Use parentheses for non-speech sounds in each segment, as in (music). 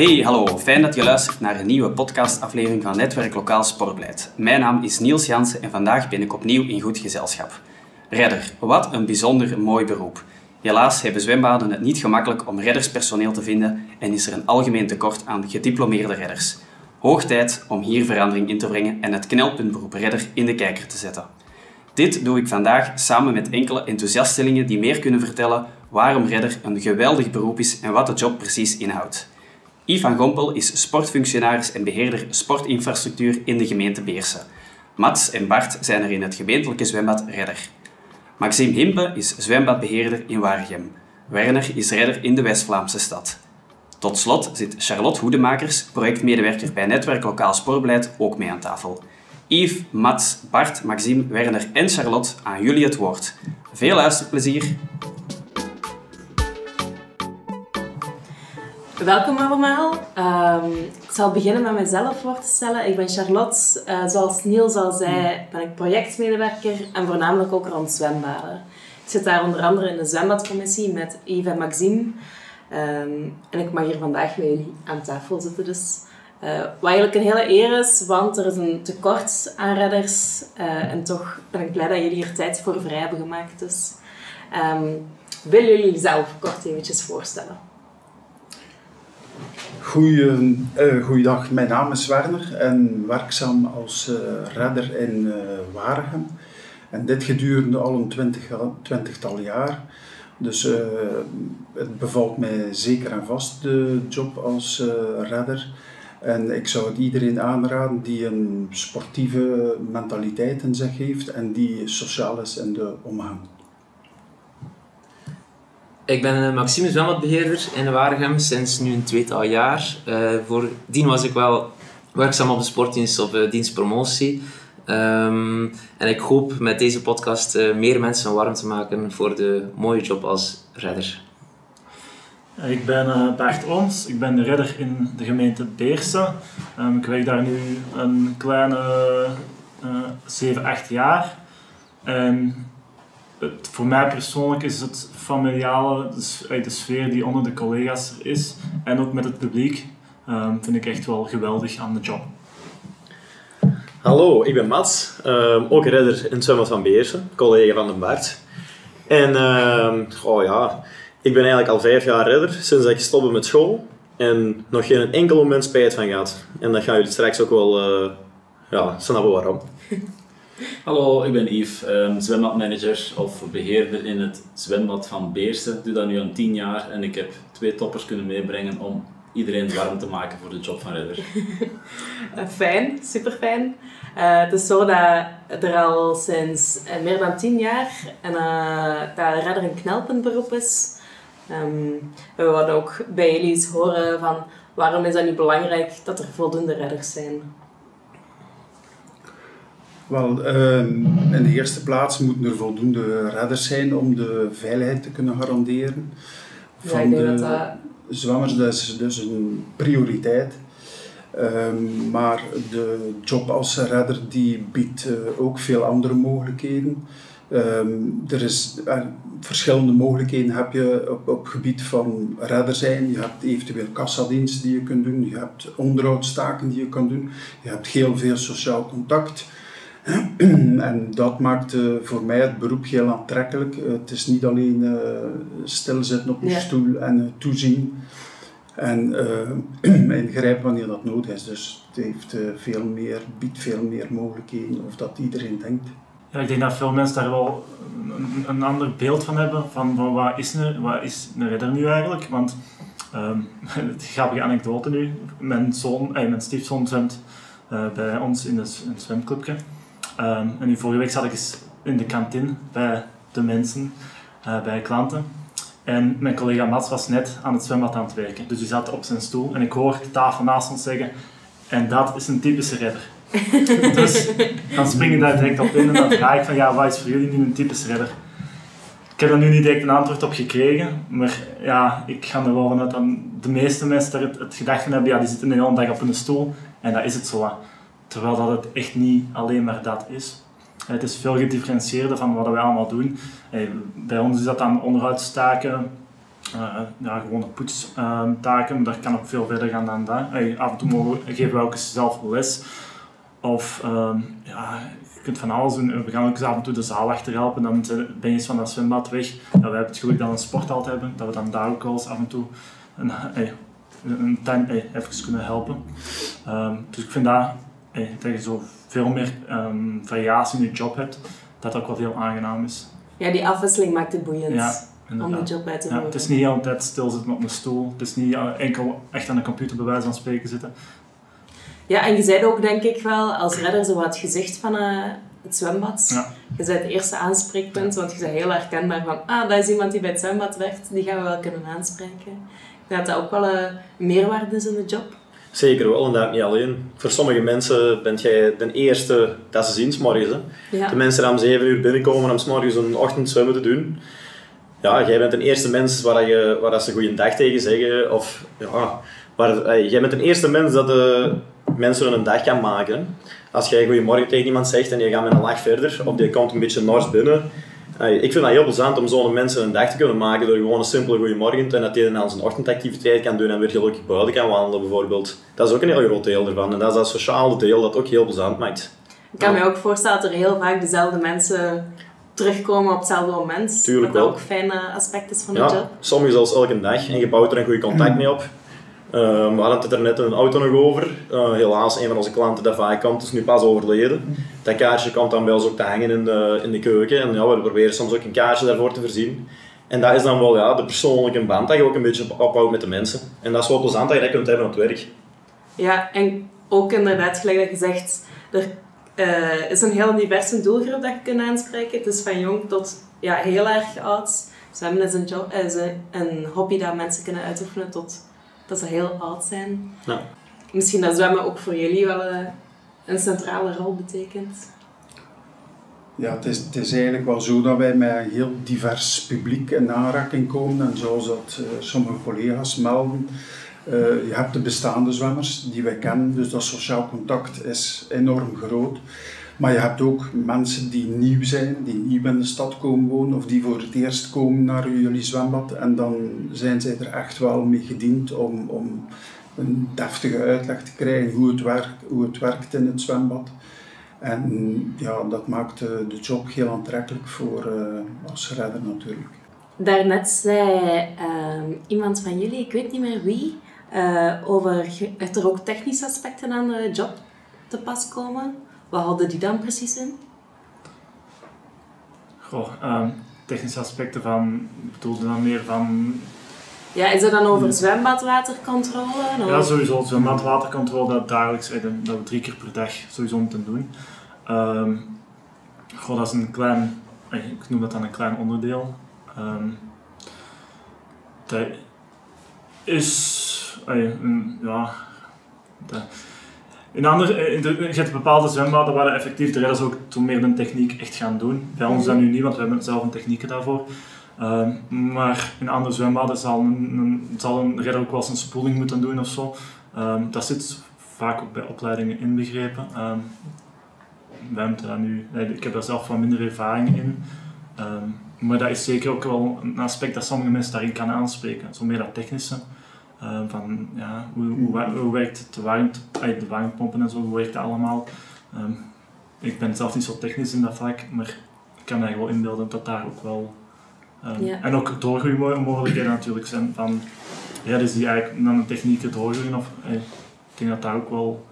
Hey, hallo. Fijn dat je luistert naar een nieuwe podcastaflevering van Netwerk Lokaal Sportbeleid. Mijn naam is Niels Jansen en vandaag ben ik opnieuw in goed gezelschap. Redder, wat een bijzonder mooi beroep. Helaas hebben zwembaden het niet gemakkelijk om redderspersoneel te vinden en is er een algemeen tekort aan gediplomeerde redders. Hoog tijd om hier verandering in te brengen en het knelpuntberoep redder in de kijker te zetten. Dit doe ik vandaag samen met enkele enthousiastelingen die meer kunnen vertellen waarom redder een geweldig beroep is en wat de job precies inhoudt. Yves van Gompel is sportfunctionaris en beheerder sportinfrastructuur in de gemeente Beersen. Mats en Bart zijn er in het gemeentelijke zwembad Redder. Maxime Himpe is zwembadbeheerder in Waregem. Werner is redder in de West-Vlaamse stad. Tot slot zit Charlotte Hoedemakers, projectmedewerker bij Netwerk Lokaal Sportbeleid, ook mee aan tafel. Yves, Mats, Bart, Maxime, Werner en Charlotte, aan jullie het woord. Veel luisterplezier! Welkom allemaal. Um, ik zal beginnen met mezelf voor te stellen. Ik ben Charlotte. Uh, zoals Niels al zei, ben ik projectmedewerker en voornamelijk ook rond zwembaden. Ik zit daar onder andere in de zwembadcommissie met Yves en Maxime. Um, en ik mag hier vandaag met jullie aan tafel zitten. Dus, uh, wat eigenlijk een hele eer is, want er is een tekort aan redders. Uh, en toch ben ik blij dat jullie hier tijd voor vrij hebben gemaakt. Dus, um, jullie jezelf kort eventjes voorstellen? Goeie, uh, goeiedag, mijn naam is Werner en werkzaam als uh, redder in uh. En dit gedurende al een twintig, twintigtal jaar. Dus het bevalt mij zeker en vast, de job als redder. En ik zou het iedereen aanraden die een sportieve mentaliteit in zich heeft en die sociaal is in de omgang. Ik ben Maxime zwembadbeheerder in Waregem sinds nu een tweetal jaar. Uh, voordien was ik wel werkzaam op de sportdienst of uh, dienstpromotie. Um, en ik hoop met deze podcast uh, meer mensen warm te maken voor de mooie job als redder. Ik ben Bert Ooms, ik ben de redder in de gemeente Beersen. Um, ik werk daar nu een kleine 7, 8 jaar. Het, voor mij persoonlijk is het familiale, dus de sfeer die onder de collega's er is en ook met het publiek, um, vind ik echt wel geweldig aan de job. Hallo, ik ben Mats, um, ook redder in het zwembad van Beersen, collega van de Bart. En oh ja, ik ben eigenlijk al vijf jaar redder sinds ik stopte met school en nog geen enkel moment spijt van gehad. En dat gaan jullie straks ook wel uh, ja, snappen waarom. (laughs) Hallo, ik ben Yves, um, zwembadmanager of beheerder in het zwembad van Beersen. Ik doe dat nu al tien jaar en ik heb twee toppers kunnen meebrengen om iedereen warm te maken voor de job van redder. Eh, fijn, super fijn. Uh, het is zo dat er al sinds uh, meer dan tien jaar en, dat redder een knelpuntberoep is. Um, we wilden ook bij jullie eens horen van waarom is dat nu belangrijk dat er voldoende redders zijn. Wel, ehm, in de eerste plaats moeten er voldoende redders zijn om de veiligheid te kunnen garanderen van de dat zwammers. Dat is dus een prioriteit. Um, maar de job als redder die biedt uh, ook veel andere mogelijkheden. Um, er is uh, verschillende mogelijkheden heb je op, op gebied van redder zijn. Je hebt eventueel kassadienst die je kunt doen. Je hebt onderhoudstaken die je kan doen. Je hebt heel veel sociaal contact. (clears throat) En dat maakt voor mij het beroep heel aantrekkelijk. Eh, het is niet alleen uh, stilzitten op een stoel en toezien en (clears throat) ingrijpen wanneer dat nodig is. Dus het heeft, veel meer, biedt veel meer mogelijkheden of dat iedereen denkt. Ja, ik denk dat veel mensen daar wel een, een ander beeld van hebben van, van wat, is een, wat is een redder nu eigenlijk. Want um, (laughs) het grappige anekdote nu, mijn, zoon, eh, mijn stiefzoon zwemt uh, bij ons in, de, in het zwemclubje. Um, en nu vorige week zat ik eens in de kantine bij de mensen, uh, bij klanten. En mijn collega Mats was net aan het zwembad aan het werken. Dus hij zat op zijn stoel en ik hoor de tafel naast ons zeggen en dat is een typische redder. (laughs) dus dan spring ik daar direct op in en dan vraag ik van ja, wat is voor jullie nu een typische redder? Ik heb er nu niet direct een antwoord op gekregen, maar ja, ik ga er wel vanuit dat de meeste mensen het, het gedacht hebben, ja, die zitten de hele dag op een stoel en dat is het zo. Terwijl dat het echt niet alleen maar dat is. Het is veel gedifferentieerder van wat wij allemaal doen. Bij ons is dat dan onderhoudstaken, uh, ja, gewone poetstaken, daar kan ook veel verder gaan dan dat. af en toe mogen we, geven we ook eens zelf les. Of ehm, ja, je kunt van alles doen. We gaan ook eens af en toe de zaal achterhelpen. Dan ben je eens van dat zwembad weg. Ja, we hebben het geluk dat we een sporthal hebben, dat we dan daar ook wel eens af en toe een, hey, een even kunnen helpen. Um, dus ik vind dat, dat je zo veel meer um, variatie in je job hebt, dat ook wel heel aangenaam is. Ja, die afwisseling maakt het boeiend. Ja, om de job bij te ja, Het is niet de hele tijd stilzitten op een stoel. Het is niet enkel echt aan de computer bij wijze van spreken zitten. Ja, en je zei ook denk ik wel als redder zo wat gezicht van uh, het zwembad. Ja. Je bent het eerste aanspreekpunt, want je bent heel herkenbaar van ah, dat is iemand die bij het zwembad werkt, die gaan we wel kunnen aanspreken. Ik denk dat dat ook wel een meerwaarde is in de job. Zeker wel, en dat niet alleen. Voor sommige mensen ben jij de eerste dat ze zien, s'morgens. Ja. De mensen die om 7 uur binnenkomen om s'morgens een ochtendzwemmen te doen. Ja, jij bent de eerste mens waar, je, waar dat ze goeiedag tegen zeggen. Of ja, waar, jij bent de eerste mens dat de mensen een dag kan maken. Als jij goeiemorgen tegen iemand zegt en je gaat met een lach verder, of die komt een beetje nors binnen. Ik vind dat heel plezant om zo'n mensen een dag te kunnen maken door gewoon een simpele goeiemorgen en dat hij dan zijn ochtendactiviteit kan doen en weer gelukkig buiten kan wandelen bijvoorbeeld. Dat is ook een heel groot deel ervan en dat is dat sociale deel dat ook heel plezant maakt. Ik kan me ook voorstellen dat er heel vaak dezelfde mensen terugkomen op hetzelfde moment. Tuurlijk dat ook fijne aspect is van de ja, job. Sommige zelfs elke dag en je bouwt er een goed contact (clears throat) mee op. Uh, we hadden het er net in een auto nog over. Uh, helaas, een van onze klanten vaak komt, is nu pas overleden. Dat kaartje komt dan bij ons ook te hangen in de, in de keuken. En ja, we proberen soms ook een kaartje daarvoor te voorzien. En dat is dan wel ja, de persoonlijke band dat je ook een beetje opbouwt met de mensen. En dat is wel plezant dat je dat kunt hebben op het werk. Ja, en ook inderdaad, gelijk dat je zegt, er uh, is een heel diverse doelgroep dat je kunt aanspreken. Het is van jong tot ja, heel erg oud. Zwemmen is een, job, is een hobby dat mensen kunnen uitoefenen tot dat ze heel oud zijn. Ja. Misschien dat zwemmen ook voor jullie wel een, eh, een centrale rol betekent. Ja, het is, het is eigenlijk wel zo dat wij met een heel divers publiek in aanraking komen. En zoals dat uh, sommige collega's melden, uh, je hebt de bestaande zwemmers die wij kennen, dus dat sociaal contact is enorm groot. Maar je hebt ook mensen die nieuw zijn, die nieuw in de stad komen wonen of die voor het eerst komen naar jullie zwembad. En dan zijn zij er echt wel mee gediend om, om een deftige uitleg te krijgen hoe het, werkt, hoe het werkt in het zwembad. En ja, dat maakt de job heel aantrekkelijk voor uh, als redder natuurlijk. Daarnet zei uh, iemand van jullie, ik weet niet meer wie, uh, over dat er ook technische aspecten aan de job te pas komen. Wat hadden die dan precies in? Goh, um, technische aspecten van, bedoelde dan meer van... Ja, is het dan over zwembadwatercontrole? Ja, sowieso. Zwembadwatercontrole, dat dagelijks, dat we drie keer per dag sowieso moeten doen. Um, goh, dat is een klein, ik noem dat dan een klein onderdeel. Um, dat is, ja, dat, in andere, eh, je hebt bepaalde zwembaden waar effectief de redders ook toen meer de techniek echt gaan doen. Bij ons is nu niet, want we hebben zelf een techniek daarvoor. Ehm, maar in andere zwembaden zal een, zal een redder ook wel eens een spoeling moeten doen of zo. Um, dat zit vaak ook bij opleidingen inbegrepen. Hebben daar nu, ik heb daar zelf wat minder ervaring in. maar dat is zeker ook wel een aspect dat sommige mensen daarin kan aanspreken. Zo meer dat technische. Uh, van ja, hoe, hoe, hoe werkt de, warmte, de warmtepompen en zo, hoe werkt dat allemaal? Um, ik ben zelf niet zo technisch in dat vlak, maar ik kan mij wel inbeelden dat daar ook wel. Um, ja. En ook doorgroeimogelijkheden (clears throat) natuurlijk zijn van, ja, dus die eigenlijk dan een techniek doorgroeien, of eh, ik denk dat daar ook wel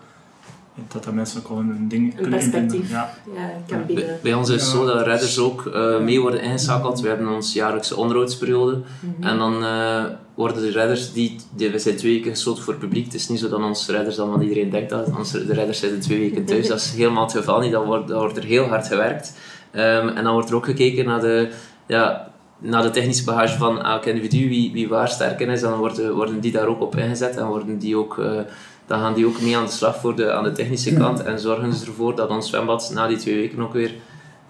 dat de mensen ook wel een ding een kunnen invinden. Ja. Ja, kan bij, bij, ons is het zo dat redders ook uh, mee worden ingeschakeld. We hebben ons jaarlijkse onderhoudsperiode. Mm -hmm. En dan uh, worden de redders, die, die, we zijn twee weken gesloten voor het publiek. Het is niet zo dat onze redders dan, want iedereen denkt dat, onze, de redders zitten twee weken thuis. dat is helemaal het geval niet. Dan wordt, dan wordt er heel hard gewerkt. Um, en dan wordt er ook gekeken naar de, ja, naar de technische bagage van elk individu, wie, wie waar sterk in is. Dan worden, worden die daar ook op ingezet en worden die ook... Uh, dan gaan die ook mee aan de slag voor de, aan de technische kant en zorgen ze ervoor dat ons zwembad na die twee weken ook weer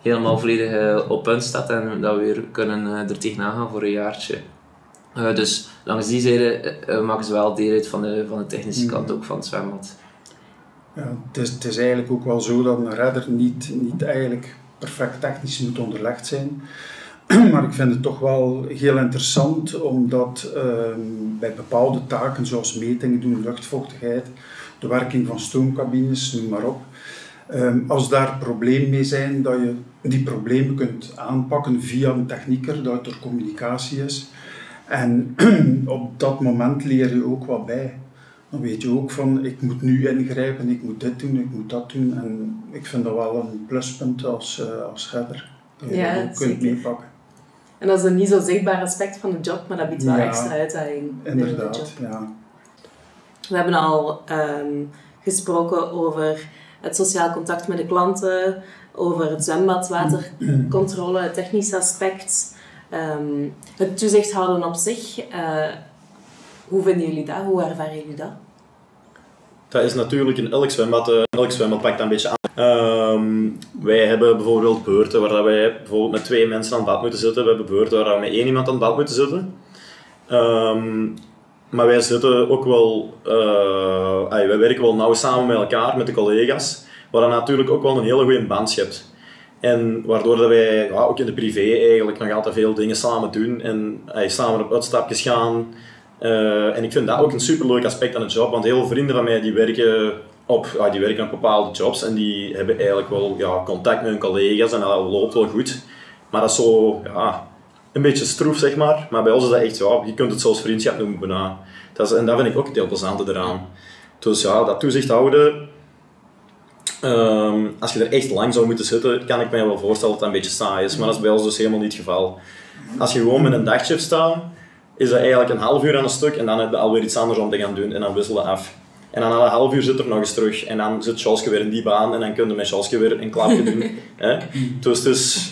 helemaal volledig uh, op punt staat en dat we weer kunnen uh, er tegenaan gaan voor een jaartje. Uh, dus langs die zijde maken ze wel deel uit van de, van de technische mm. kant ook van het zwembad. Ja, het, is, het is eigenlijk ook wel zo dat een redder niet, niet eigenlijk perfect technisch moet onderlegd zijn. (clears throat) maar ik vind het toch wel heel interessant omdat ehm, bij bepaalde taken zoals metingen doen, luchtvochtigheid, de werking van stoomcabines, noem maar op. Ehm, als daar problemen mee zijn, dat je die problemen kunt aanpakken via een technieker, dat er communicatie is. En (clears throat) op dat moment leer je ook wat bij. Dan weet je ook van, ik moet nu ingrijpen, ik moet dit doen, ik moet dat doen. En ik vind dat wel een pluspunt als, uh, als header. Dat je Ja, dat ook kunt meepakken. En dat is een niet zo zichtbaar aspect van de job, maar dat biedt wel Ja, extra uitdaging binnen de job. Inderdaad, ja. We hebben al ehm, gesproken over het sociaal contact met de klanten, over het zwembad, watercontrole, het technisch aspect, ehm, het toezicht houden op zich. Eh, hoe vinden jullie dat? Hoe ervaren jullie dat? Dat is natuurlijk in elk zwembad, eh, elk zwembad pakt dat een beetje aan. Ehm, wij hebben bijvoorbeeld beurten waar dat wij bijvoorbeeld met twee mensen aan het bad moeten zitten. We hebben beurten waar we met één iemand aan het bad moeten zitten. Ehm, maar wij zitten ook wel, eh, ay, wij werken wel nauw samen met elkaar, met de collega's, waar je natuurlijk ook wel een hele goede band hebt. En waardoor dat wij ja, ook in de privé eigenlijk nog altijd veel dingen samen doen en ay, samen op uitstapjes gaan. Eh, en ik vind dat ook een superleuk aspect aan de job, want heel vrienden van mij die werken op, die werken op bepaalde jobs en die hebben eigenlijk wel ja, contact met hun collega's en dat loopt wel goed. Maar dat is zo, ja, een beetje stroef zeg maar. Maar bij ons is dat echt, ja, je kunt het zelfs vriendschap noemen. Dat is, en dat vind ik ook het heel plezante eraan. Dus ja, dat toezicht houden, ehm, als je er echt lang zou moeten zitten, kan ik me wel voorstellen dat dat een beetje saai is. Maar dat is bij ons dus helemaal niet het geval. Als je gewoon met een dagshift staat, is dat eigenlijk een half uur aan een stuk en dan heb je alweer iets anders om te gaan doen en dan wisselen af. En dan na een half uur zit er nog eens terug en dan zit Schalke weer in die baan en dan kun je met Schalke weer een klapje doen. (laughs) hè? Dus, dus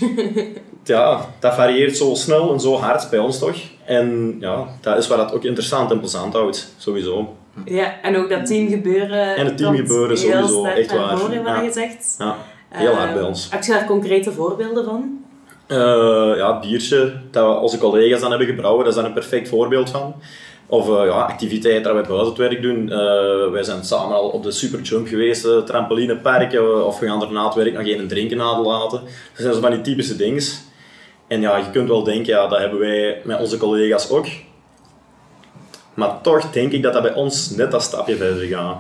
ja, dat varieert zo snel en zo hard bij ons toch. En ja, dat is wat het ook interessant en plezant houdt, sowieso. Ja, en ook dat teamgebeuren. En het teamgebeuren sowieso, echt waar. Ja. je zegt. Ja, heel hard bij Ehm, ons. Heb je daar concrete voorbeelden van? Eh, ja, biertje dat we onze collega's dan hebben gebrouwen, dat is daar een perfect voorbeeld van. Of eh, ja, activiteiten dat wij buiten het werk doen. Eh, wij zijn samen al op de Superjump geweest, trampolineparken, of we gaan er na het werk nog een drinken laten. Dat zijn zo van die typische dingen. En ja, je kunt wel denken, ja, dat hebben wij met onze collega's ook. Maar toch denk ik dat dat bij ons net dat stapje verder gaat.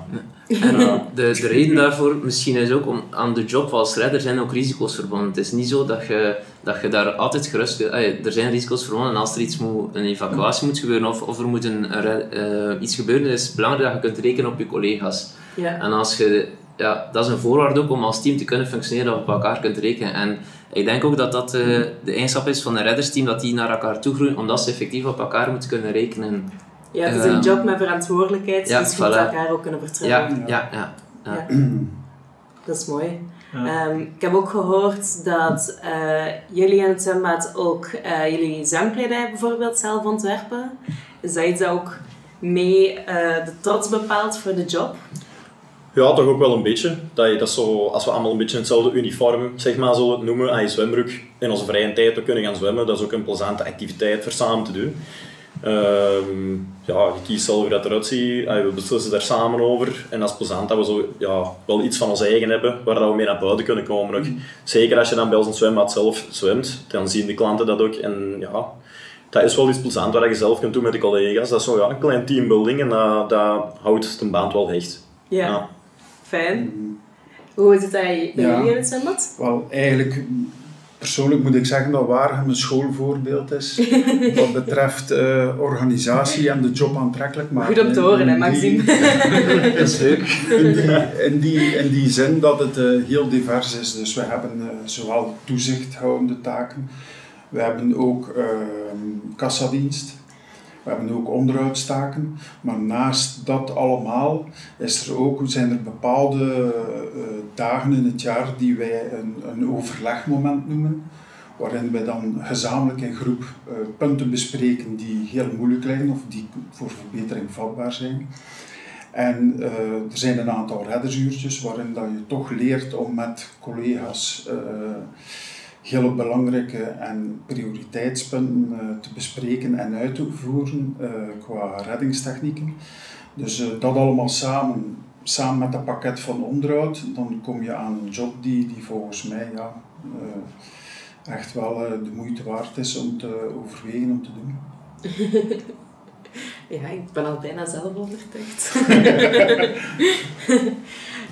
En, eh, (laughs) De, de reden daarvoor misschien is ook om aan de job als redder zijn ook risico's verbonden. Het is niet zo dat je, dat je daar altijd gerust... eh, er zijn risico's verbonden en als er iets moet, een evacuatie moet gebeuren of, of er moet een, eh, iets gebeuren, is het belangrijk dat je kunt rekenen op je collega's. Ja. En als je, ja, dat is een voorwaarde ook om als team te kunnen functioneren, dat je op elkaar kunt rekenen. En ik denk ook dat dat eh, de eigenschap is van een reddersteam, dat die naar elkaar toe groeien, omdat ze effectief op elkaar moeten kunnen rekenen. Ja, het is een Ehm, job met verantwoordelijkheid, ja, dus je moet voilà. elkaar ook kunnen vertrouwen. Ja, ja, ja. ja. Ja. Dat is mooi. Ja. Ehm, ik heb ook gehoord dat eh, jullie in het zwembad ook eh, jullie zwemkledij bijvoorbeeld zelf ontwerpen. Is dat iets dat ook mee eh, de trots bepaalt voor de job? Ja, toch ook wel een beetje. Dat je dat zo, als we allemaal een beetje in hetzelfde uniform, zeg maar, zullen het noemen, aan je zwembroek in onze vrije tijd ook kunnen gaan zwemmen. Dat is ook een plezante activiteit voor samen te doen. Ehm, ja, je kiest zelf hoe dat eruit ziet. We beslissen daar samen over. En dat is plezant dat we zo, ja, wel iets van ons eigen hebben, waar dat we mee naar buiten kunnen komen. Ook. Zeker als je dan bij ons het zwembad zelf zwemt, dan zien de klanten dat ook. En ja, dat is wel iets plezant wat je zelf kunt doen met de collega's. Dat is zo ja, een klein teambuilding en dat, dat houdt de band wel hecht. Ja, Ja. fijn. Hoe is het bij jullie in het zwembad? Wel, eigenlijk, persoonlijk moet ik zeggen dat Waregem een schoolvoorbeeld is (laughs) wat betreft eh, organisatie en de job aantrekkelijk maken. Goed om te horen, hè, Maxime? (laughs) Dat is leuk. In die, in, die, in die zin dat het eh, heel divers is. Dus we hebben eh, zowel toezichthoudende taken, we hebben ook ehm kassadienst, we hebben ook onderhoudstaken. Maar naast dat allemaal is er ook, zijn er bepaalde eh, dagen in het jaar die wij een, een overlegmoment noemen. Waarin wij dan gezamenlijk in groep eh, punten bespreken die heel moeilijk liggen of die voor verbetering vatbaar zijn. En eh, er zijn een aantal reddersuurtjes waarin dat je toch leert om met collega's hele belangrijke en prioriteitspunten eh, te bespreken en uit te voeren eh, qua reddingstechnieken. Dus eh, dat allemaal samen, samen met dat pakket van onderhoud, dan kom je aan een job die, die volgens mij ja, echt wel de moeite waard is om te overwegen om te doen. (laughs) ja, ik ben al bijna zelf overtuigd.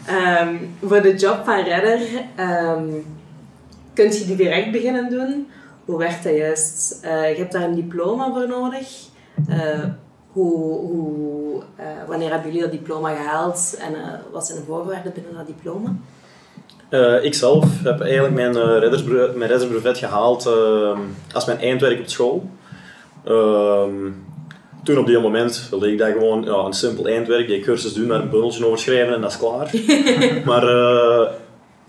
um, (laughs) (laughs) voor de job van redder um, kun je die direct beginnen doen. Hoe werkt dat juist? Uh, je hebt daar een diploma voor nodig. Uh, hoe, hoe, uh, wanneer hebben jullie dat diploma gehaald en wat zijn de voorwaarden binnen dat diploma? Uh, ik zelf heb eigenlijk mijn, uh, reddersbrevet, mijn reddersbrevet gehaald uh, als mijn eindwerk op school. Ehm, toen op die moment wilde ik dat gewoon ja, een simpel eindwerk, die cursus doen, daar een bundeltje over schrijven en dat is klaar. (laughs) maar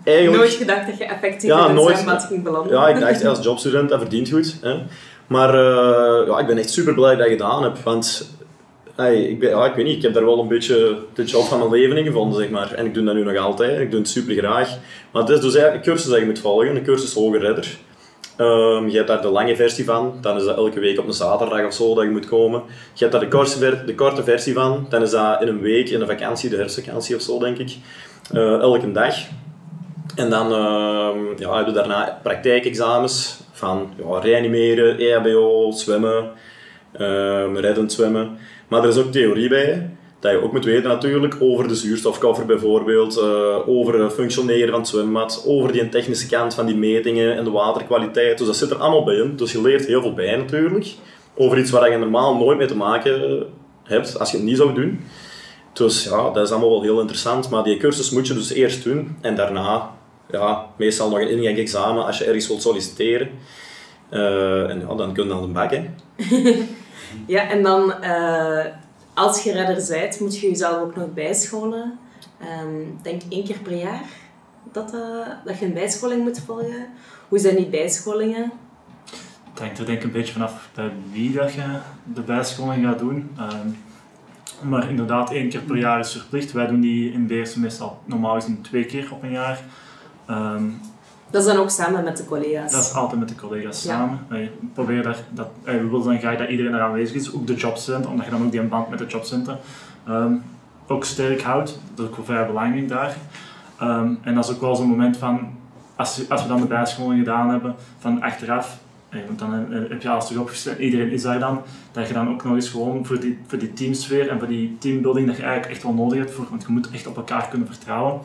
eigenlijk... Nooit gedacht dat je effectief ja, in het zwembad ging belanden? Ja, ik dacht als jobstudent, dat verdient goed. Hè. Maar ja, ik ben echt super blij dat ik dat gedaan heb, want Hey, ik, ben, ja, ik weet niet, ik heb daar wel een beetje de job van mijn leven in gevonden, zeg maar. En ik doe dat nu nog altijd, ik doe het super graag. Maar het is dus eigenlijk een cursus dat je moet volgen, een cursus Hoge Redder. Um, je hebt daar de lange versie van, dan is dat elke week op een zaterdag of zo dat je moet komen. Je hebt daar de korte, de korte versie van, dan is dat in een week, in de vakantie, de herfstvakantie of zo denk ik. Uh, elke dag. En dan uh, ja, hebben we daarna praktijkexamens van ja, reanimeren, EHBO, zwemmen, uh, reddend zwemmen. Maar er is ook theorie bij, dat je ook moet weten natuurlijk over de zuurstofkoffer bijvoorbeeld, uh, over het functioneren van het zwembad, over die technische kant van die metingen en de waterkwaliteit. Dus dat zit er allemaal bij in. Dus je leert heel veel bij natuurlijk, over iets waar je normaal nooit mee te maken hebt als je het niet zou doen. Dus ja, dat is allemaal wel heel interessant, maar die cursus moet je dus eerst doen en daarna ja, meestal nog een ingangsexamen als je ergens wilt solliciteren. Uh, en ja, dan kun je aan de bak. Hè. (laughs) Ja, en dan uh, als je redder bent, moet je jezelf ook nog bijscholen. Um, denk één keer per jaar dat, uh, dat je een bijscholing moet volgen. Hoe zijn die bijscholingen? Het hangt er denk ik een beetje vanaf bij wie dat je de bijscholing gaat doen. Um, maar inderdaad, één keer per jaar is verplicht. Wij doen die in BS meestal normaal gezien twee keer op een jaar. Um, dat is dan ook samen met de collega's? Dat is altijd met de collega's samen. Wij proberen daar, dat, we willen dan graag dat iedereen er aanwezig is, ook de jobcenter, omdat je dan ook die band met de jobcenter um, ook sterk houdt. Dat is ook wel vrij belangrijk daar. Um, en dat is ook wel zo'n moment van, als, als we dan de bijscholing gedaan hebben, van achteraf, want dan heb je alles terug opgesteld, iedereen is daar dan, dat je dan ook nog eens gewoon voor die, voor die teamsfeer en voor die teambuilding dat je eigenlijk echt wel nodig hebt, voor, want je moet echt op elkaar kunnen vertrouwen,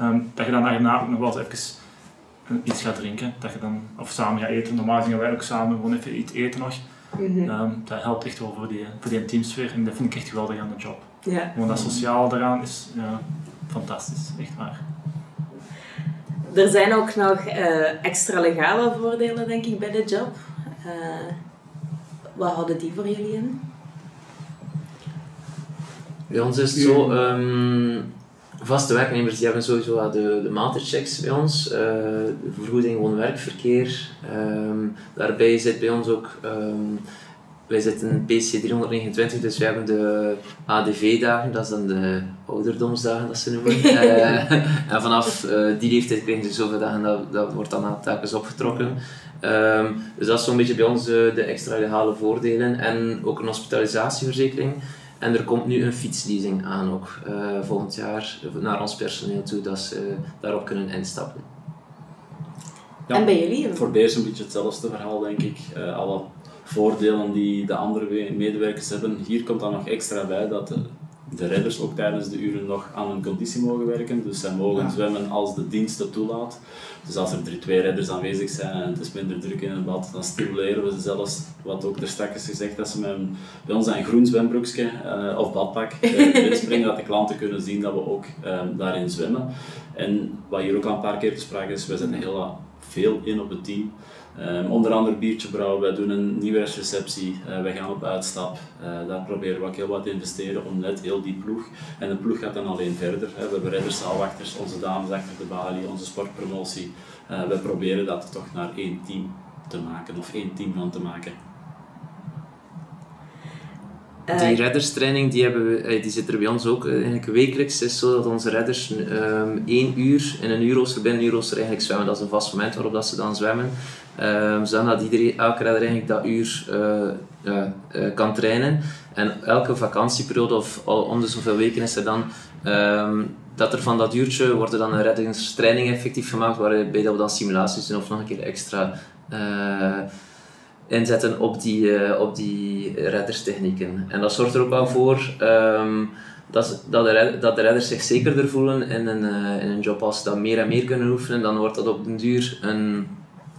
um, dat je dan daarna ook nog wel eens even iets gaat drinken, dat je dan, of samen gaat eten. Normaal gingen wij ook samen gewoon even iets eten nog. Mm -hmm. dat helpt echt wel voor die, voor die teamsfeer en dat vind ik echt geweldig aan de job. Ja. Want dat sociaal daaraan is ja, fantastisch, echt waar. Er zijn ook nog uh, extra legale voordelen, denk ik, bij de job. Uh, wat houden die voor jullie in? Bij ons is het zo, um, vaste werknemers die hebben sowieso de, de matrixchecks bij ons, uh, de vergoeding gewoon werkverkeer. Um, daarbij zit bij ons ook, um, wij zitten PC 329, dus we hebben de ADV-dagen, dat zijn de ouderdomsdagen dat ze noemen. uh, (laughs) en vanaf uh, die leeftijd krijgen ze zoveel dagen, dat, dat wordt dan aan telkens opgetrokken. Um, dus dat is zo'n beetje bij ons de extra legale voordelen. En ook een hospitalisatieverzekering. En er komt nu een fietsleasing aan ook uh, volgend jaar naar ons personeel toe, dat ze daarop kunnen instappen. Ja, en bij jullie? Voor Beers een beetje hetzelfde verhaal, denk ik. Uh, alle voordelen die de andere medewerkers hebben. Hier komt dan nog extra bij dat de, de redders ook tijdens de uren nog aan hun conditie mogen werken. Dus zij mogen zwemmen als de dienst het toelaat. Dus als er drie, twee redders aanwezig zijn en het is minder druk in het bad, dan stimuleren we ze zelfs, wat ook er straks is gezegd, dat ze met een, bij ons een groen zwembroekje uh, of badpak (laughs) uh, springen, dat de klanten kunnen zien dat we ook uh, daarin zwemmen. En wat hier ook al een paar keer te sprake is, wij zetten heel veel in op het team. Um, onder andere biertje brouwen, wij doen een nieuwjaarsreceptie, uh, wij gaan op uitstap. Uh, daar proberen we ook heel wat te investeren om net heel die ploeg. En de ploeg gaat dan alleen verder. Hè. We hebben redders, zaalwachters, onze dames achter de balie, onze sportpromotie. Uh, we proberen dat toch naar één team te maken, of één team van te maken. Die redderstraining die hebben we, die zit er bij ons ook eigenlijk wekelijks. Het is zo dat onze redders um, één uur in een uurrooster, binnen een uurrooster eigenlijk zwemmen. Dat is een vast moment waarop dat ze dan zwemmen. Um, zodat iedereen, elke redder eigenlijk dat uur kan trainen. En elke vakantieperiode of om de zoveel weken is er dan um, dat er van dat uurtje wordt er dan een reddingstraining effectief gemaakt waarbij we dan simulaties doen of nog een keer extra inzetten op die, op die redderstechnieken. En dat zorgt er ook wel voor um, dat, dat, de, dat de redders zich zekerder voelen in een, in een job. Als ze dat meer en meer kunnen oefenen, dan wordt dat op den duur een,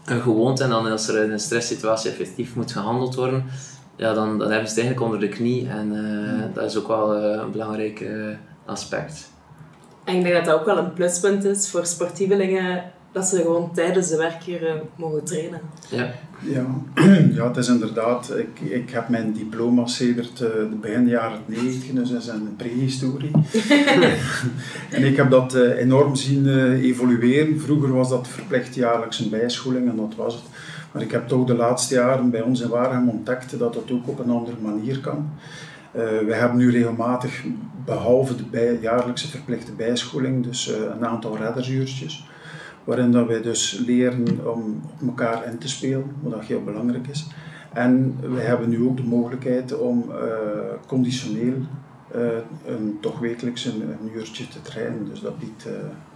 een gewoonte. En dan als er in een stresssituatie effectief moet gehandeld worden, ja, dan, dan hebben ze het eigenlijk onder de knie. En uh, dat is ook wel uh, een belangrijk uh, aspect. En ik denk dat dat ook wel een pluspunt is voor sportievelingen, dat ze gewoon tijdens de werkuren mogen trainen. Ja. Ja, (clears throat) ja het is inderdaad, ik, ik heb mijn diploma sedert de begin jaren 90, dus dat is een prehistorie. (laughs) en ik heb dat enorm zien evolueren. Vroeger was dat verplicht jaarlijks een bijscholing en dat was het. Maar ik heb toch de laatste jaren bij ons in Waregem ontdekt dat het ook op een andere manier kan. Uh, we hebben nu regelmatig, behalve de bij, jaarlijkse verplichte bijscholing, dus uh, een aantal reddersuurtjes, waarin dat wij dus leren om op elkaar in te spelen, wat heel belangrijk is. En we hebben nu ook de mogelijkheid om uh, conditioneel een, toch wekelijks een, een, uurtje te trainen. Dus dat biedt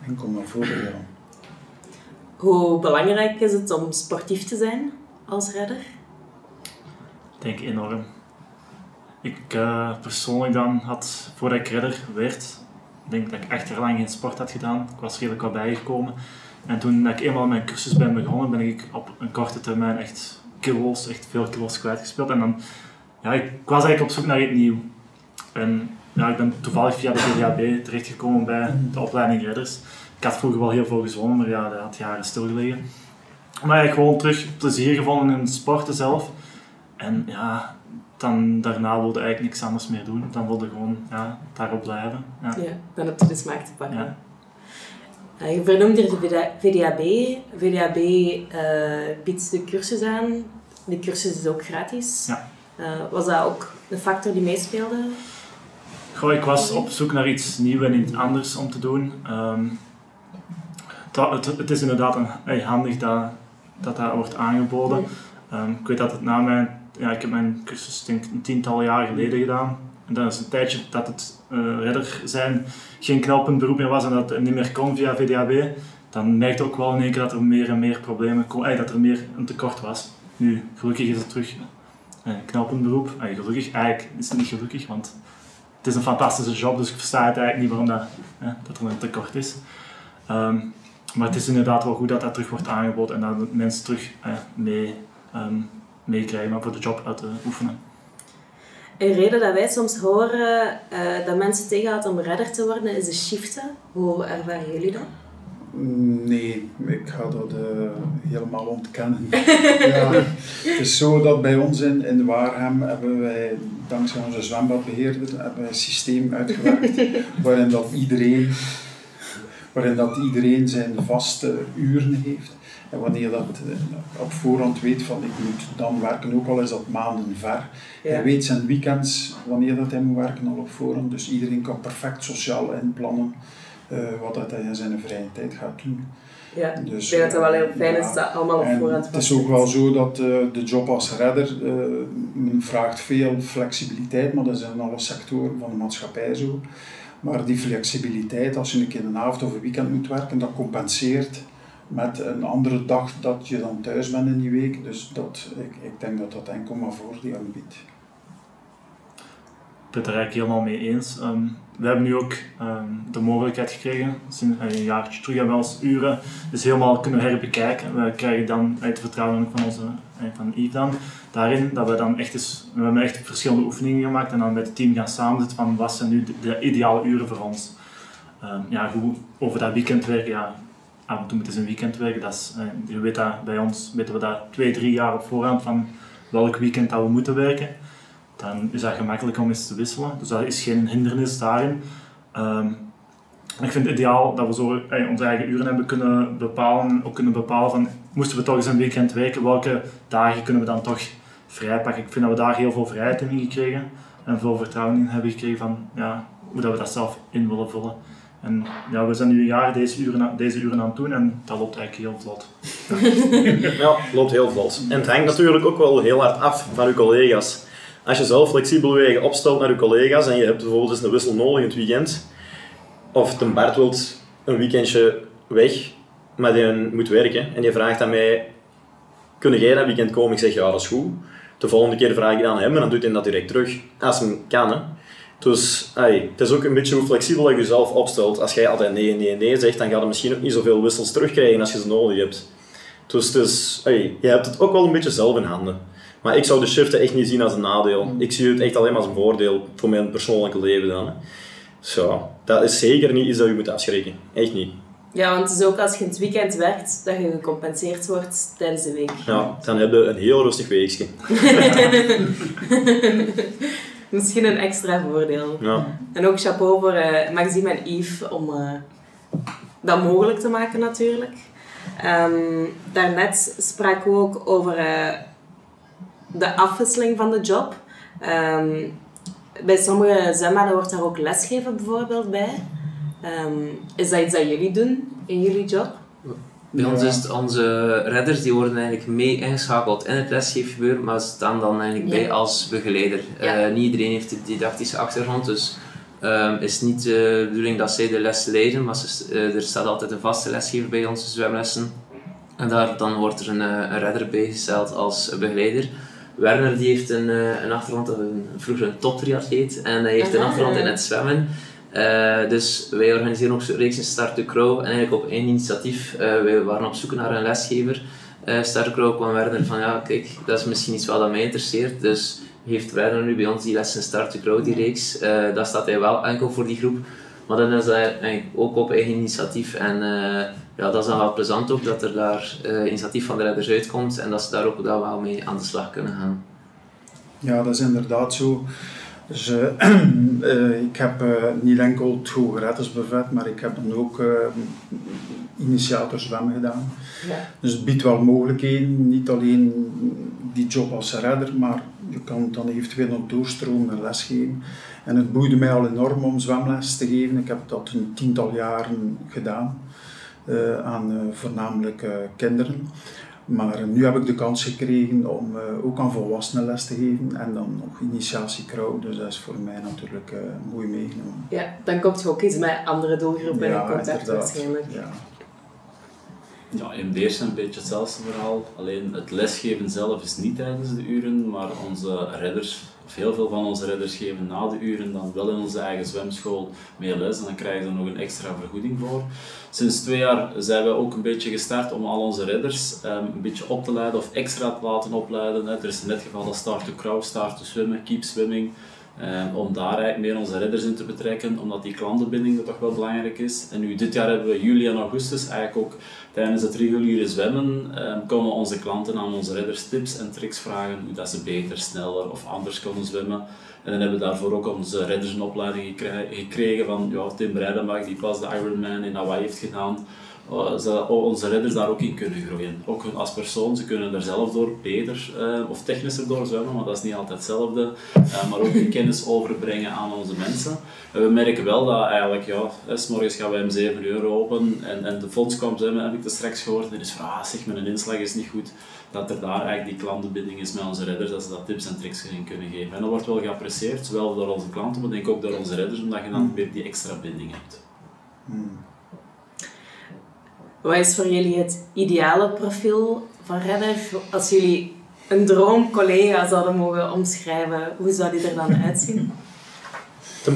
enkel maar voordelen. Hoe belangrijk is het om sportief te zijn als redder? Ik denk enorm. Ik uh, persoonlijk dan had, voordat ik redder werd, denk dat ik echt lang geen sport had gedaan. Ik was redelijk wat bijgekomen. En toen ik eenmaal mijn cursus ben begonnen, ben ik op een korte termijn echt kilo's, echt veel kilo's kwijtgespeeld. En dan, ja, ik, was eigenlijk op zoek naar iets nieuws. En ja, ik ben toevallig via de VDAB terechtgekomen bij de opleiding redders ik had vroeger wel heel veel gezwommen, maar ja, dat had jaren stilgelegen. Maar ik gewoon terug plezier gevonden in het sporten zelf. En ja, dan, daarna wilde eigenlijk niks anders meer doen. Dan wilde gewoon ja, daarop blijven. Ja. ja, dan heb je de smaak te pakken. Ja. Je vernoemt hier de VDAB. VDAB uh, biedt de cursus aan. De cursus is ook gratis. Ja. Uh, was dat ook de factor die meespeelde? Goh, ik was op zoek naar iets nieuws en iets anders om te doen. Um, het, het, is inderdaad een, handig dat, dat dat wordt aangeboden. Um, ik weet dat het na mijn, ja, ik heb mijn cursus denk, een tiental jaar geleden gedaan. En dat is een tijdje dat het uh, redder zijn geen knelpunt beroep meer was en dat het niet meer kon via VDAB. Dan merkte ook wel in één keer dat er meer en meer problemen komen, dat er meer een tekort was. Nu, gelukkig is het terug een uh, knelpuntberoep. Ay, gelukkig, eigenlijk is het niet gelukkig, want het is een fantastische job, dus ik versta het eigenlijk niet waarom dat, dat er een tekort is. Um, maar het is inderdaad wel goed dat dat terug wordt aangeboden en dat mensen terug eh, mee, um, meekrijgen om voor de job uit te oefenen. Een reden dat wij soms horen uh, dat mensen tegenhouden om redder te worden is de shiften. Hoe ervaren jullie dat? Nee, ik ga dat uh, helemaal ontkennen. (laughs) ja, het is zo dat bij ons in, in Waarhem hebben wij, dankzij onze zwembadbeheerder, hebben wij een systeem uitgewerkt (laughs) waarin dat iedereen waarin dat iedereen zijn vaste uren heeft. En wanneer dat eh, op voorhand weet van ik moet dan werken, ook al is dat maanden ver. Hij weet zijn weekends, wanneer dat hij moet werken al op voorhand. Dus iedereen kan perfect sociaal inplannen uh, wat dat hij in zijn vrije tijd gaat doen. Ja, dus, ik denk dat het wel heel fijn is dat allemaal op voorhand Het is ook wel zo dat uh, de job als redder men vraagt veel flexibiliteit, maar dat is in alle sectoren van de maatschappij zo. Maar die flexibiliteit, als je een keer een avond of een weekend moet werken, dat compenseert met een andere dag dat je dan thuis bent in die week. Dus dat, ik, ik denk dat dat enkel maar voordelen biedt. Ik ben het er eigenlijk helemaal mee eens. Ehm, we hebben nu ook um, de mogelijkheid gekregen, sinds een jaartje terug hebben ons uren dus helemaal kunnen herbekijken. We krijgen dan uit vertrouwen van onze van Yves daarin dat we dan echt eens, we hebben echt verschillende oefeningen gemaakt en dan met het team gaan samenzetten van wat zijn nu de, ideale uren voor ons. Um, ja, hoe, over dat weekend werken, ja, af en toe moeten ze een weekend werken. Dat is, uh, je weet dat, bij ons weten we dat twee, drie jaar op voorhand van welk weekend dat we moeten werken dan is dat gemakkelijk om eens te wisselen. Dus dat is geen hindernis daarin. Um, ik vind het ideaal dat we zo eh, onze eigen uren hebben kunnen bepalen, ook kunnen bepalen van moesten we toch eens een weekend werken, welke dagen kunnen we dan toch vrijpakken. Ik vind dat we daar heel veel vrijheid in gekregen en veel vertrouwen in hebben gekregen van ja, hoe dat we dat zelf in willen vullen. En ja, we zijn nu een jaar deze uren, deze uren aan het doen en dat loopt eigenlijk heel vlot. (laughs) ja, loopt heel vlot. En het hangt natuurlijk ook wel heel hard af van uw collega's. Als je zelf flexibel wegen opstelt naar je collega's en je hebt bijvoorbeeld eens een wissel nodig in het weekend, of de Bart wilt een weekendje weg, maar die moet werken en je vraagt aan mij kun jij dat weekend komen? Ik zeg, ja, dat is goed. De volgende keer vraag ik aan hem en dan doet hij dat direct terug. Als hij kan, hè. Dus het is ook een beetje hoe flexibel je jezelf opstelt. Als jij altijd nee, nee, nee zegt, dan ga je misschien ook niet zoveel wissels terugkrijgen als je ze nodig hebt. Dus, dus je hebt het ook wel een beetje zelf in handen. Maar ik zou de shiften echt niet zien als een nadeel. Ik zie het echt alleen maar als een voordeel voor mijn persoonlijke leven dan. Hè. Zo, dat is zeker niet iets dat je moet afschrikken. Echt niet. Ja, want het is ook als je het weekend werkt, dat je gecompenseerd wordt tijdens de week. Ja, dan heb je een heel rustig weekje. (laughs) (laughs) Misschien een extra voordeel. Ja. En ook chapeau voor uh, Maxime en Yves om uh, dat mogelijk te maken natuurlijk. Um, daarnet spraken we ook over uh, de afwisseling van de job. Um, bij sommige zwembaden wordt daar ook lesgeven bijvoorbeeld bij. Um, is dat iets dat jullie doen in jullie job? Bij ons is het, onze redders die worden eigenlijk mee ingeschakeld in het lesgeefgebeuren, maar staan dan eigenlijk bij als begeleider. Ja. Uh, niet iedereen heeft de didactische achtergrond, dus um, is niet de bedoeling dat zij de les leiden, maar ze, uh, er staat altijd een vaste lesgever bij onze zwemlessen. En daar, dan wordt er een, een redder bijgesteld als begeleider. Werner die heeft een, een achtergrond, een, vroeger een toptriatleet, en hij heeft een achtergrond in het zwemmen. Uh, dus wij organiseren ook reeks in Start to Crow en eigenlijk op één initiatief. Uh, wij waren op zoek naar een lesgever. Uh, Start to Crow kwam Werner van ja, kijk, dat is misschien iets wat mij interesseert. Dus heeft Werner nu bij ons die les in Start to Crow, die reeks. dat staat hij wel enkel voor die groep. Maar dan is dat ook op eigen initiatief. En ja, dat is dan wel plezant ook dat er daar initiatief van de redders uitkomt en dat ze daar ook daar wel mee aan de slag kunnen gaan. Ja, dat is inderdaad zo. Dus uh, uh, (clears throat) ik heb uh, niet enkel het Hoge Reddersbevet, maar ik heb dan ook initiator zwemmen gedaan. Ja. Dus het biedt wel mogelijkheden, niet alleen die job als redder, maar je kan dan eventueel nog doorstromen en lesgeven. En het boeide mij al enorm om zwemles te geven. Ik heb dat een tiental jaren gedaan aan voornamelijk kinderen. Maar nu heb ik de kans gekregen om uh, ook aan volwassenen les te geven en dan nog initiatiekrouw. Dus dat is voor mij natuurlijk uh, mooi meegenomen. Ja, dan komt je ook eens met andere doelgroepen ja, in contact waarschijnlijk. Ja. Ja, in Beers een beetje hetzelfde verhaal. Alleen het lesgeven zelf is niet tijdens de uren, maar onze redders, heel veel van onze redders geven na de uren dan wel in onze eigen zwemschool mee les en dan krijgen ze nog een extra vergoeding voor. Sinds twee jaar zijn we ook een beetje gestart om al onze redders um, een beetje op te leiden of extra te laten opleiden. Er is in dit geval dat start to crawl, start to zwemmen, keep swimming. Um, om daar eigenlijk meer onze redders in te betrekken, omdat die klantenbinding er toch wel belangrijk is. En nu dit jaar hebben we juli en augustus eigenlijk ook tijdens het reguliere zwemmen um, komen onze klanten aan onze redders tips en tricks vragen hoe dat ze beter, sneller of anders kunnen zwemmen. En dan hebben we daarvoor ook onze redders een opleiding gekregen van ja, Tim Breidenbach, die pas de Ironman in Hawaii heeft gedaan. Onze redders daar ook in kunnen groeien. Ook als persoon, ze kunnen er zelf door beter uh, of technischer door zwemmen, maar dat is niet altijd hetzelfde. Uh, maar ook die (laughs) kennis overbrengen aan onze mensen. En we merken wel dat eigenlijk, ja, s morgens gaan wij om 7 uur open en, en de fonds kwam zwemmen, heb ik te straks gehoord. En is van, ah, zeg, mijn inslag is niet goed. Dat er daar eigenlijk die klantenbinding is met onze redders, dat ze dat tips en tricks in kunnen geven. En dat wordt wel geapprecieerd, zowel door onze klanten, maar denk ook door onze redders, omdat je dan weer die extra binding hebt. Hmm. Wat is voor jullie het ideale profiel van redder? Als jullie een droomcollega zouden mogen omschrijven, hoe zou die er dan uitzien? Ten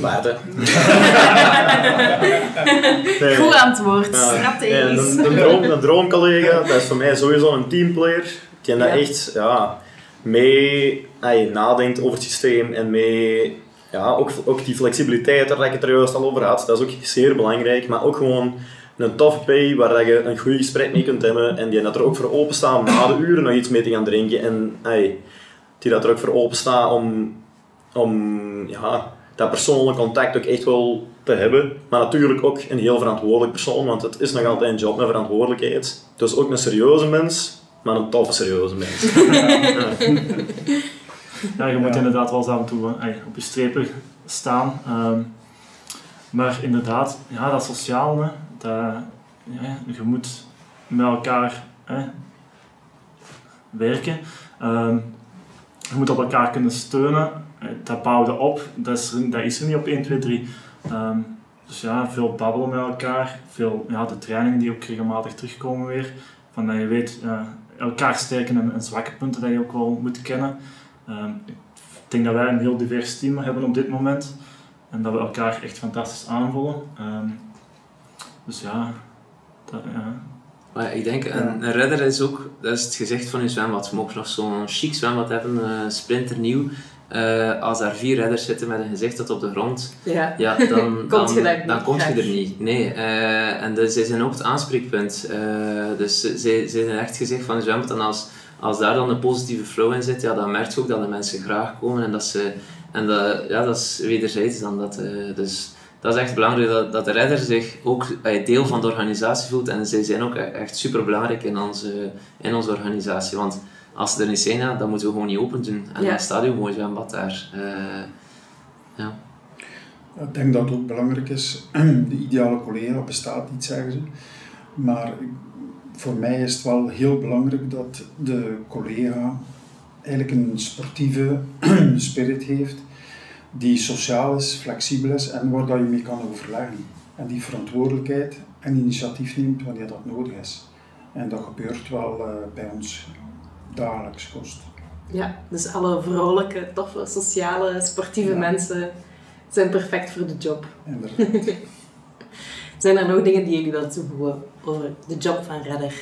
nee. Goed antwoord, ja. strategisch. een, een, droom, een droomcollega, dat is voor mij sowieso een teamplayer. Die dat echt ja, mee ay, nadenkt over het systeem en mee ja, ook, ook die flexibiliteit, daar ik het er juist al over had, dat is ook zeer belangrijk. Maar ook gewoon een tof pay waar je een goed gesprek mee kunt hebben en die dat er ook voor openstaan om na de uren nog iets mee te gaan drinken en ay, die dat er ook voor openstaan om, om ja, dat persoonlijk contact ook echt wel te hebben. Maar natuurlijk ook een heel verantwoordelijk persoon, want het is nog altijd een job met verantwoordelijkheid. Dus ook een serieuze mens, maar een toffe serieuze mens. (laughs) ja, je moet inderdaad wel eens af en toe op je strepen staan. Um, maar inderdaad, ja, dat sociaal, dat, ja, je moet met elkaar hè, werken. Um, je moet op elkaar kunnen steunen. Dat bouwde op. Dat is, dat is er niet op 1, 2, 3. Um, dus ja, veel babbelen met elkaar. Veel, ja, de trainingen die ook regelmatig terugkomen weer. Van dat je weet, uh, elkaar sterke en, en, zwakke punten dat je ook wel moet kennen. Ehm, ik denk dat wij een heel divers team hebben op dit moment. En dat we elkaar echt fantastisch aanvullen. Ehm, dus ja, dat, ja. Maar ik denk, een, een redder is ook, dat is het gezicht van je zwembad. Je mag nog zo'n chic zwembad hebben, uh, splinternieuw. Uh, als daar vier redders zitten met een gezicht tot op de grond, ja. Ja, (laughs) dan, dan, dan, dan kom je er niet. Nee, uh, en dus zij zijn ook het aanspreekpunt. dus ze, ze zijn echt gezicht van je zwembad. En als, als daar dan een positieve flow in zit, ja, dan merk je ook dat de mensen graag komen en dat ze en dat, ja, dat is wederzijds dan dat. Uh, dus dat is echt belangrijk dat, dat de redder zich ook uh, deel van de organisatie voelt. En zij zijn ook e-, echt super belangrijk in onze, in onze organisatie. Want als ze er niet zijn, dan moeten we gewoon niet open doen. En ja. het stadion mooi zwembad daar. Uh, ja. Ik denk dat het ook belangrijk is. (clears throat) De ideale collega bestaat niet, zeggen ze. Maar voor mij is het wel heel belangrijk dat de collega eigenlijk een sportieve (clears throat) spirit heeft, die sociaal is, flexibel is en waar dat je mee kan overleggen. En die verantwoordelijkheid en initiatief neemt wanneer dat nodig is. En dat gebeurt wel uh, bij ons dagelijks kost. Ja, dus alle vrolijke, toffe, sociale, sportieve ja. mensen zijn perfect voor de job. Inderdaad. (laughs) zijn er nog dingen die jullie willen toevoegen over de job van redder?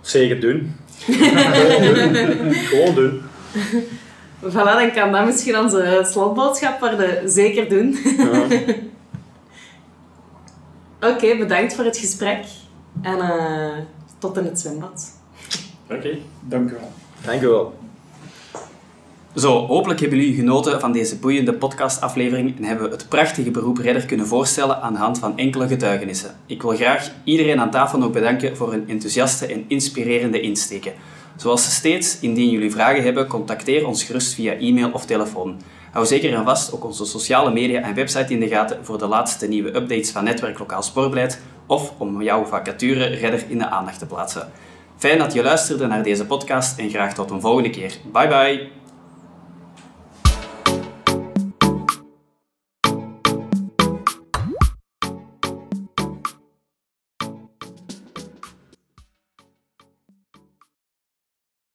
Zeker doen. (laughs) Gewoon doen. Gewoon doen. (laughs) Voilà, dan kan dat misschien onze slotboodschap worden. Zeker doen. Ja. (laughs) Oké, okay, bedankt voor het gesprek. En uh, tot in het zwembad. Oké, okay. dank u wel. Dank u wel. Zo, hopelijk hebben jullie genoten van deze boeiende podcastaflevering en hebben we het prachtige beroep redder kunnen voorstellen aan de hand van enkele getuigenissen. Ik wil graag iedereen aan tafel nog bedanken voor hun enthousiaste en inspirerende insteken. Zoals steeds, indien jullie vragen hebben, contacteer ons gerust via e-mail of telefoon. Hou zeker en vast ook onze sociale media en website in de gaten voor de laatste nieuwe updates van Netwerk Lokaal Sportbeleid of om jouw vacature redder in de aandacht te plaatsen. Fijn dat je luisterde naar deze podcast en graag tot een volgende keer. Bye bye!